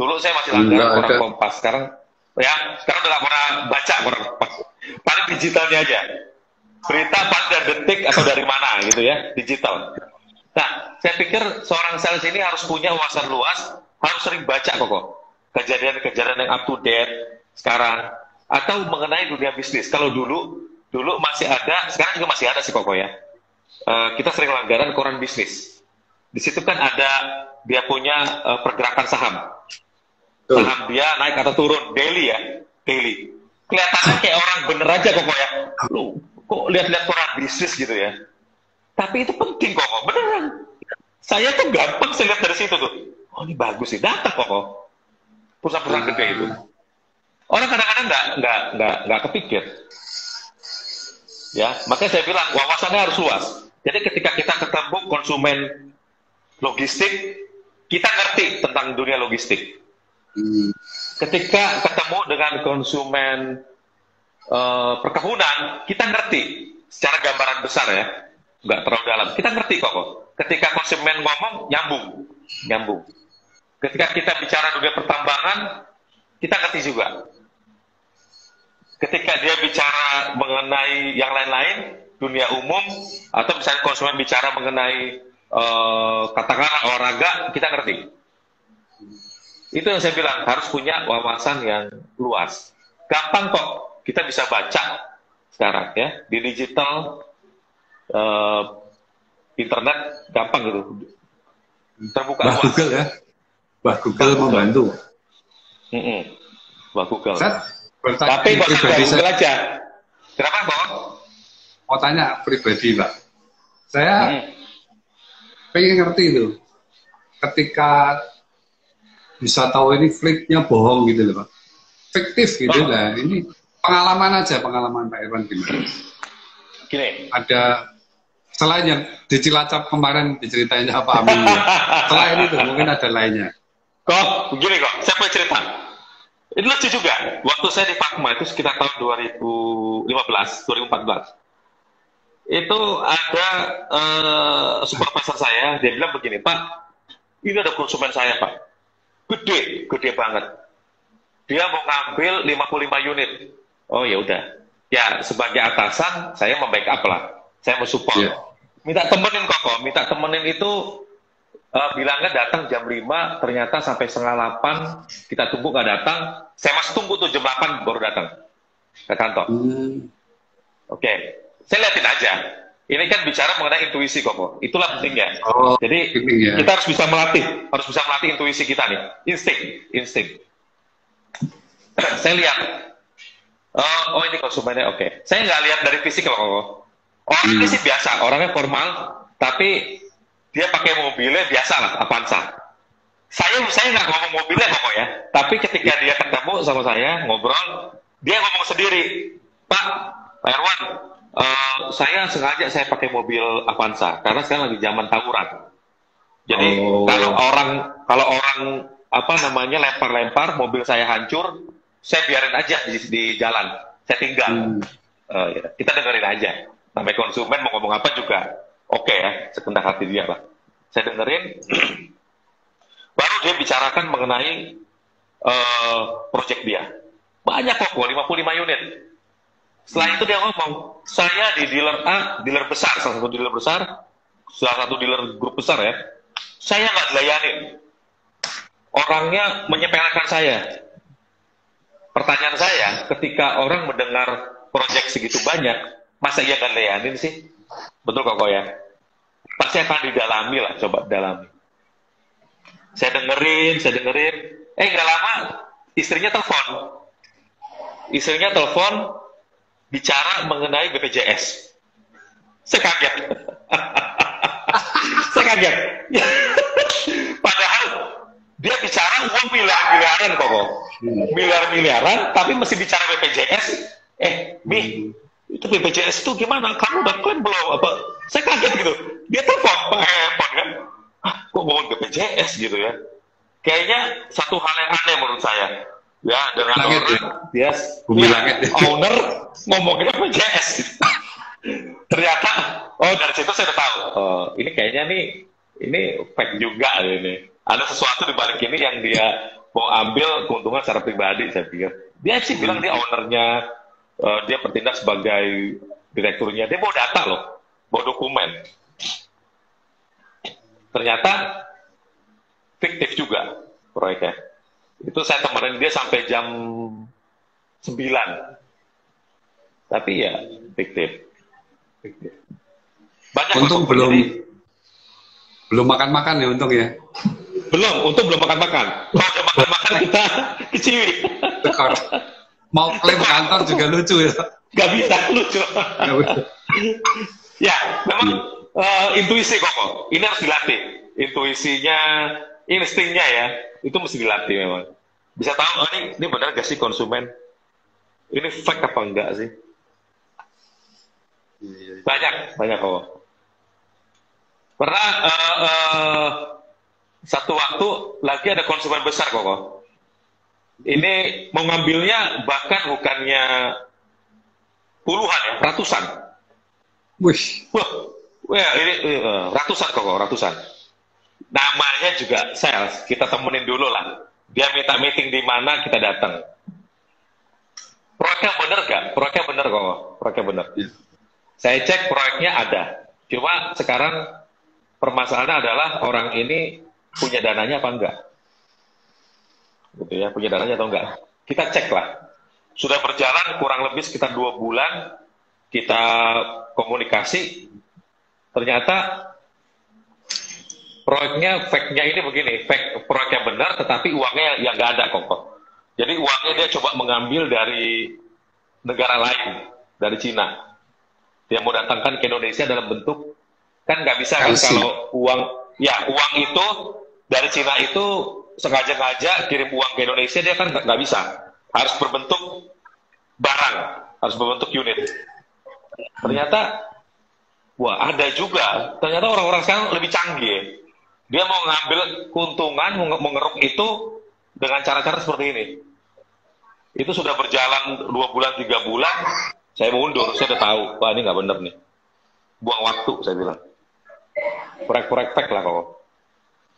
Dulu saya masih langganan koran Kompas, sekarang ya sekarang udah gak pernah baca koran Kompas. paling digitalnya aja. Berita dari detik atau dari mana gitu ya, digital. Nah, saya pikir seorang sales ini harus punya wawasan luas, harus sering baca kok kejadian-kejadian yang up to date sekarang atau mengenai dunia bisnis. Kalau dulu dulu masih ada, sekarang juga masih ada sih kok ya. Uh, kita sering langganan koran bisnis. Di situ kan ada dia punya uh, pergerakan saham. Saham dia naik atau turun daily ya, daily. Kelihatannya kayak orang bener aja kok ya. Lu kok lihat-lihat koran bisnis gitu ya. Tapi itu penting kok, beneran. Saya tuh gampang saya lihat dari situ tuh. Oh ini bagus sih, data kok. Perusahaan-perusahaan gede itu. Orang kadang-kadang nggak nggak nggak nggak kepikir. Ya, makanya saya bilang wawasannya harus luas. Jadi ketika kita ketemu konsumen logistik, kita ngerti tentang dunia logistik. Hmm. Ketika ketemu dengan konsumen uh, perkebunan, kita ngerti secara gambaran besar ya, nggak terlalu dalam. Kita ngerti kok. Ketika konsumen ngomong, nyambung, nyambung. Ketika kita bicara dunia pertambangan, kita ngerti juga. Ketika dia bicara mengenai yang lain-lain, dunia umum, atau misalnya konsumen bicara mengenai uh, katakanlah olahraga, kita ngerti. Itu yang saya bilang, harus punya wawasan yang luas. Gampang kok, kita bisa baca sekarang ya, di digital, uh, internet, gampang gitu. Terbuka bah, luas. Google ya? Bah Google bah, membantu. Mm -mm. Bah Google. Set, Tapi kok pribadi Google saya... aja. Kenapa, Bang? Mau tanya pribadi, Pak. Saya hmm. pengen ngerti itu. Ketika bisa tahu ini flipnya bohong gitu loh Pak. Fiktif gitu oh. lah. Ini pengalaman aja, pengalaman Pak Irwan gimana? Gini. Ada selain yang di Cilacap kemarin diceritain Pak Amin. Ya. Selain itu mungkin ada lainnya. Kok begini kok, saya punya cerita. Itu lucu juga. Waktu saya di Fakma itu sekitar tahun 2015, 2014 itu ada uh, supervisor saya, dia bilang begini, Pak, ini ada konsumen saya, Pak Gede, gede banget. Dia mau ngambil 55 unit. Oh ya udah. Ya sebagai atasan saya membackup lah. Saya mau support. Yeah. Minta temenin kok, minta temenin itu uh, bilangnya datang jam 5, ternyata sampai setengah 8, kita tunggu nggak datang. Saya masih tunggu tuh jam 8 baru datang ke kantor. Hmm. Oke, okay. saya liatin aja ini kan bicara mengenai intuisi kok, itulah pentingnya. Oh, Jadi ya. kita harus bisa melatih, harus bisa melatih intuisi kita nih, insting, insting. saya lihat, oh, oh ini konsumennya oke. Okay. Saya nggak lihat dari fisik kok. Orang hmm. ini sih biasa, orangnya formal, tapi dia pakai mobilnya biasa lah, Avanza. Saya saya nggak ngomong mobilnya kok ya, tapi ketika dia ketemu sama saya ngobrol, dia ngomong sendiri, Pak, Pak Erwan, Uh, saya sengaja saya pakai mobil Avanza karena sekarang lagi zaman tawuran. Jadi oh. kalau orang kalau orang apa namanya lempar-lempar mobil saya hancur, saya biarin aja di, di jalan, saya tinggal. Hmm. Uh, ya. Kita dengerin aja. Sampai konsumen mau ngomong apa juga oke okay ya, sekendak hati dia lah. Saya dengerin. Baru dia bicarakan mengenai uh, project dia. Banyak kok, 55 unit setelah itu dia ngomong, saya di dealer A, dealer besar, salah satu dealer besar, salah satu dealer grup besar ya, saya nggak dilayani. Orangnya menyepelekan saya. Pertanyaan saya, ketika orang mendengar proyek segitu banyak, masa ia nggak layanin sih? Betul kok ya? Pasti akan didalami lah, coba dalami. Saya dengerin, saya dengerin. Eh nggak lama, istrinya telepon. Istrinya telepon, bicara mengenai BPJS. Saya kaget. Saya kaget. Padahal dia bicara uang miliar-miliaran kok. Miliar-miliaran, tapi mesti bicara BPJS. Eh, Mi, itu BPJS itu gimana? Kamu udah klaim belum? Apa? Saya kaget gitu. Dia telepon, pakai handphone kan. Ah, kok ngomong BPJS gitu ya? Kayaknya satu hal yang aneh menurut saya ya dengan langit, orang ya. bumi ya, langit owner ngomongin apa JS ternyata oh dari situ saya udah tahu oh, ini kayaknya nih ini fake juga ini ada sesuatu di balik ini yang dia mau ambil keuntungan secara pribadi saya pikir dia sih bilang dia ownernya uh, dia bertindak sebagai direkturnya. Dia bawa data loh, bawa dokumen. Ternyata fiktif juga proyeknya. Itu saya temenin dia sampai jam 9. Tapi ya fiktif. fiktif. Banyak untung belum jadi, belum makan-makan ya untung ya. Belum, untung belum makan-makan. Kalau udah makan-makan kita keciwi. Mau klaim kantor juga lucu ya. Gak bisa lucu. ya, memang uh, intuisi kok. Ini harus dilatih. Intuisinya, instingnya ya, itu mesti dilatih memang. Bisa tahu, oh, ini, ini benar gak sih konsumen? Ini fake apa enggak sih? Iya, iya. Banyak, banyak kok. Pernah uh, uh, satu waktu lagi ada konsumen besar kok. Ini mau ngambilnya bahkan bukannya puluhan ya, ratusan. Wih. Wah, wah ini uh, ratusan kok, ratusan. Namanya juga sales, kita temenin dulu lah. Dia minta meeting di mana, kita datang. Proyeknya bener gak? Proyeknya bener kok, proyeknya bener. Saya cek proyeknya ada. Cuma sekarang permasalahannya adalah orang ini punya dananya apa enggak. Gitu ya, punya dananya atau enggak. Kita cek lah. Sudah berjalan kurang lebih sekitar dua bulan, kita komunikasi, ternyata proyeknya fake-nya ini begini, fake proyeknya benar, tetapi uangnya yang nggak ada kok. Jadi uangnya dia coba mengambil dari negara lain, dari Cina. Dia mau datangkan ke Indonesia dalam bentuk Kan nggak bisa kan kalau uang, ya uang itu dari Cina itu sengaja-ngaja kirim uang ke Indonesia dia kan nggak bisa. Harus berbentuk barang, harus berbentuk unit. Ternyata, wah ada juga. Ternyata orang-orang sekarang lebih canggih. Dia mau ngambil keuntungan, mengeruk itu dengan cara-cara seperti ini. Itu sudah berjalan dua bulan, tiga bulan, saya mundur, saya udah tahu, wah ini nggak bener nih. Buang waktu, saya bilang proyek-proyek lah kok.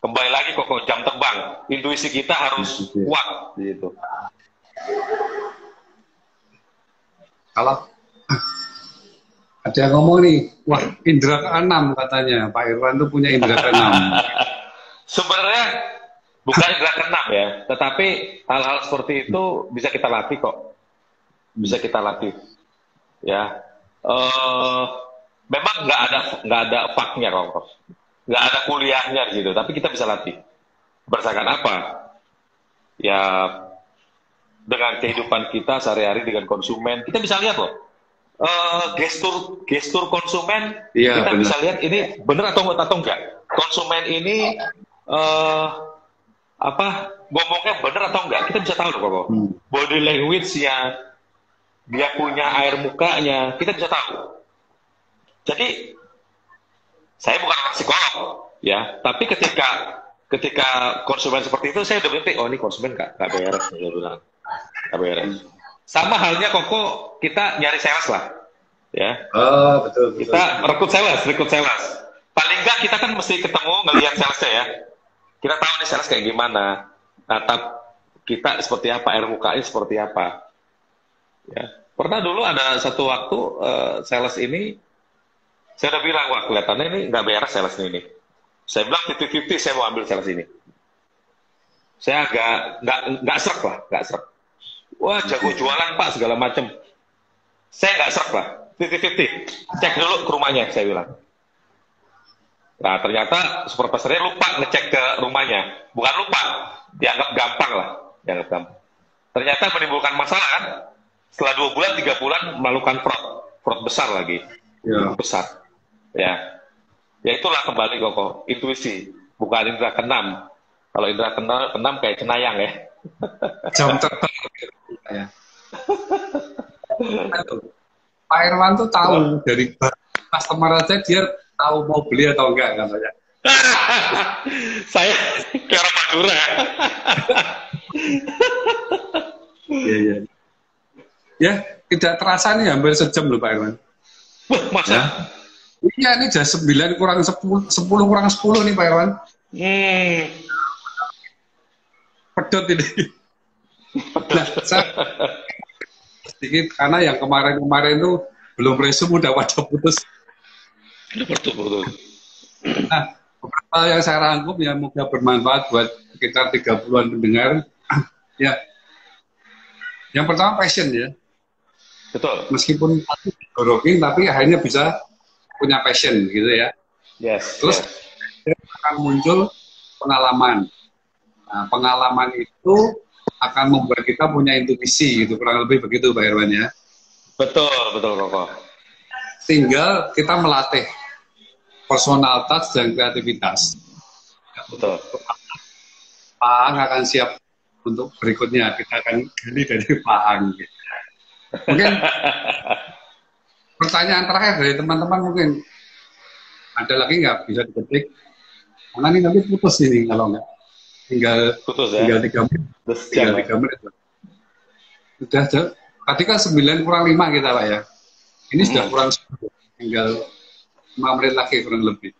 Kembali lagi kok jam terbang. Intuisi kita harus kuat gitu. Kalau ada yang ngomong nih, wah indera keenam katanya Pak Irwan tuh punya indera keenam. Sebenarnya bukan indera keenam ya, tetapi hal-hal seperti itu bisa kita latih kok, bisa kita latih. Ya, uh, memang nggak ada nggak ada faknya kok nggak ada kuliahnya gitu tapi kita bisa latih. Berdasarkan apa? Ya dengan kehidupan kita sehari-hari dengan konsumen. Kita bisa lihat loh. Uh, gestur gestur konsumen ya, kita benar. bisa lihat ini benar atau atau enggak konsumen ini uh, apa ngomongnya benar atau enggak kita bisa tahu loh kok hmm. body language-nya dia punya air mukanya kita bisa tahu. Jadi saya bukan psikolog, ya, tapi ketika ketika konsumen seperti itu saya udah berhenti, oh ini konsumen nggak nggak beres, nggak beres. Sama halnya koko kita nyari sales lah, ya. Oh betul. betul. Kita rekrut sales, rekrut sales. Paling nggak kita kan mesti ketemu ngelihat salesnya ya. Kita tahu nih sales kayak gimana, atap kita seperti apa, air mukanya seperti apa. Ya. Pernah dulu ada satu waktu uh, sales ini saya udah bilang, wah kelihatannya ini nggak beres sales ini. Saya bilang 50-50 saya mau ambil sales ini. Saya agak nggak nggak serak lah, nggak serak. Wah jago jualan pak segala macam. Saya nggak serak lah, 50-50. Cek dulu ke rumahnya, saya bilang. Nah ternyata supervisornya lupa ngecek ke rumahnya. Bukan lupa, dianggap gampang lah, dianggap gampang. Ternyata menimbulkan masalah kan. Setelah dua bulan, tiga bulan melakukan fraud, fraud besar lagi, ya. besar. Ya, ya itulah kembali kok intuisi, bukan indera keenam. Kalau indera keenam, kayak cenayang ya. Jam terbang. ya. Pak Irwan tuh tahu dari customer aja dia tahu mau beli atau enggak katanya. Saya kayak orang Madura. Iya, iya. Ya, tidak terasa nih hampir sejam loh Pak Irwan. Wah, masa? Ya? Iya, ini jam 9 kurang 10, 10 kurang 10 nih Pak Irwan. Hmm. Pedot ini. Nah, saya sedikit karena yang kemarin-kemarin itu belum resume udah pada putus. Betul, betul. Nah, beberapa yang saya rangkum yang moga bermanfaat buat sekitar 30-an pendengar. ya. Yang pertama passion ya. Betul. Meskipun digorokin tapi akhirnya bisa punya passion gitu ya. Yes. Terus yes. akan muncul pengalaman. Nah, pengalaman itu akan membuat kita punya intuisi gitu kurang lebih begitu Pak Irwan ya. Betul, betul Koko. Tinggal kita melatih personal touch dan kreativitas. Betul. Pak Ang akan siap untuk berikutnya kita akan gali dari Pak Ang. Gitu. Mungkin pertanyaan terakhir dari teman-teman mungkin ada lagi nggak bisa diketik? Karena ini nanti putus ini kalau nggak tinggal putus ya. Tinggal tiga menit. tinggal tiga menit. Sudah tadi kan sembilan kurang lima kita pak ya. Ini hmm. sudah kurang. Tinggal lima menit lagi kurang lebih.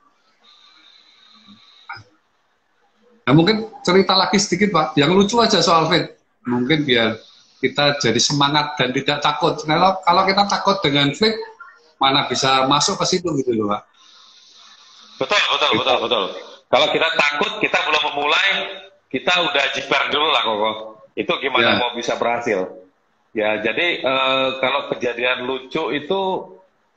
Nah mungkin cerita lagi sedikit pak, yang lucu aja soal fit. Mungkin biar kita jadi semangat dan tidak takut. Kalau kalau kita takut dengan fit, mana bisa masuk ke situ gitu loh pak. Betul, betul, betul, betul. Kalau kita takut, kita belum memulai, kita udah jiper dulu lah kok. Itu gimana ya. mau bisa berhasil? Ya, jadi uh, kalau kejadian lucu itu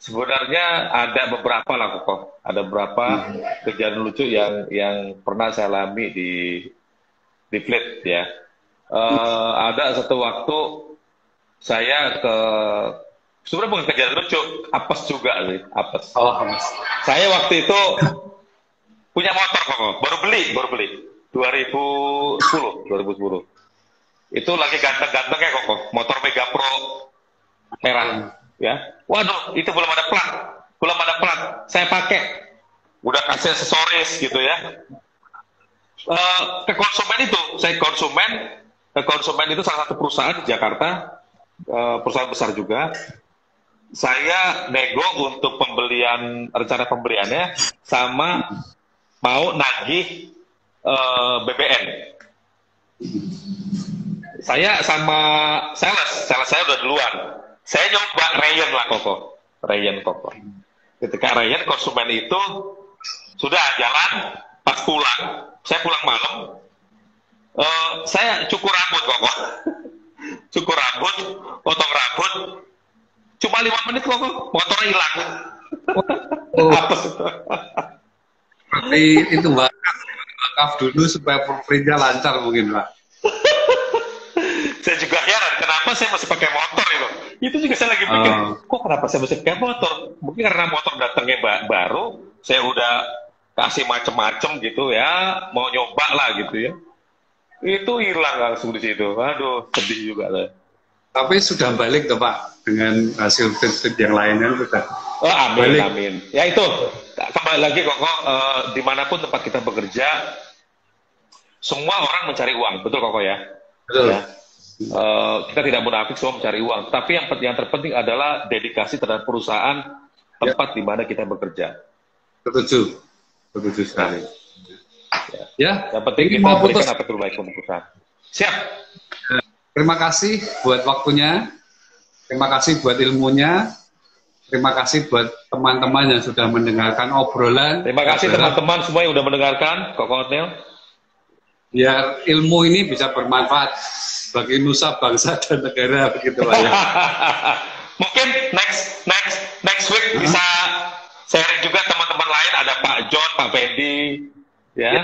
sebenarnya ada beberapa lah kok. Ada beberapa hmm. kejadian lucu yang yang pernah saya alami di di Fleet ya. Uh, ada satu waktu saya ke sebenarnya bukan kejadian lucu, apes juga sih, apes. Oh, apes. Saya waktu itu punya motor kok, baru beli, baru beli. 2010, 2010. Itu lagi ganteng-gantengnya kok, motor Mega Pro merah, ya. Waduh, itu belum ada plat, belum ada plat. Saya pakai, udah kasih aksesoris gitu ya. Uh, ke konsumen itu, saya konsumen, ke konsumen itu salah satu perusahaan di Jakarta, uh, perusahaan besar juga. Saya nego untuk pembelian rencana pembeliannya sama mau nagih uh, eh, BBM. Saya sama sales, sales saya udah duluan. Saya nyoba Ryan lah koko, Ryan koko. Ketika Ryan konsumen itu sudah jalan, pas pulang, saya pulang malam, uh, saya cukur rambut koko, cukur rambut, potong rambut, cuma lima menit koko, motornya hilang. Oh. Apa? itu wakaf, wakaf dulu supaya perintah lancar mungkin Pak. saya juga heran kenapa saya masih pakai motor itu. Itu juga saya lagi pikir, oh. kok kenapa saya masih pakai motor? Mungkin karena motor datangnya baru, saya udah kasih macem-macem gitu ya, mau nyoba lah gitu ya. Itu hilang langsung di situ. Aduh, sedih juga lah. Tapi sudah balik tuh Pak dengan hasil fit yang lainnya sudah. Oh amin balik. amin. Ya itu kembali lagi kok uh, di mana pun tempat kita bekerja, semua orang mencari uang, betul kok ya? Betul. Ya. Uh, kita tidak munafik semua mencari uang, tapi yang yang terpenting adalah dedikasi terhadap perusahaan tempat ya. di mana kita bekerja. Setuju, setuju sekali. Ya. ya. Yang penting kita mau berikan apa terbaik untuk perusahaan. Siap. Terima kasih buat waktunya. Terima kasih buat ilmunya. Terima kasih buat teman-teman yang sudah mendengarkan obrolan. Terima kasih teman-teman semua yang sudah mendengarkan, Kok Hotel. Biar ilmu ini bisa bermanfaat bagi nusa, bangsa, dan negara begitu lah ya. Mungkin next next next week huh? bisa sharing juga teman-teman lain ada Pak John, Pak Fendi, ya. ya.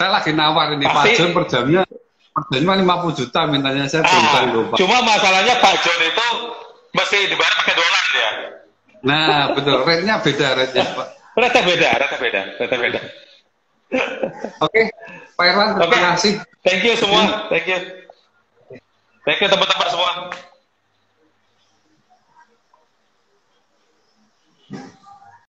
Saya lagi nawar ini Pasti. Pak John per jamnya per jamnya 50 juta mintanya saya ah, belum Cuma masalahnya Pak John itu mesti dibayar pakai dolar ya. Nah, betul. Rate-nya beda rate-nya, Pak. Rate beda, rate beda, rate beda. Oke, okay. Pak Irwan, terima okay. kasih. Thank you semua, thank you. Thank you teman-teman semua.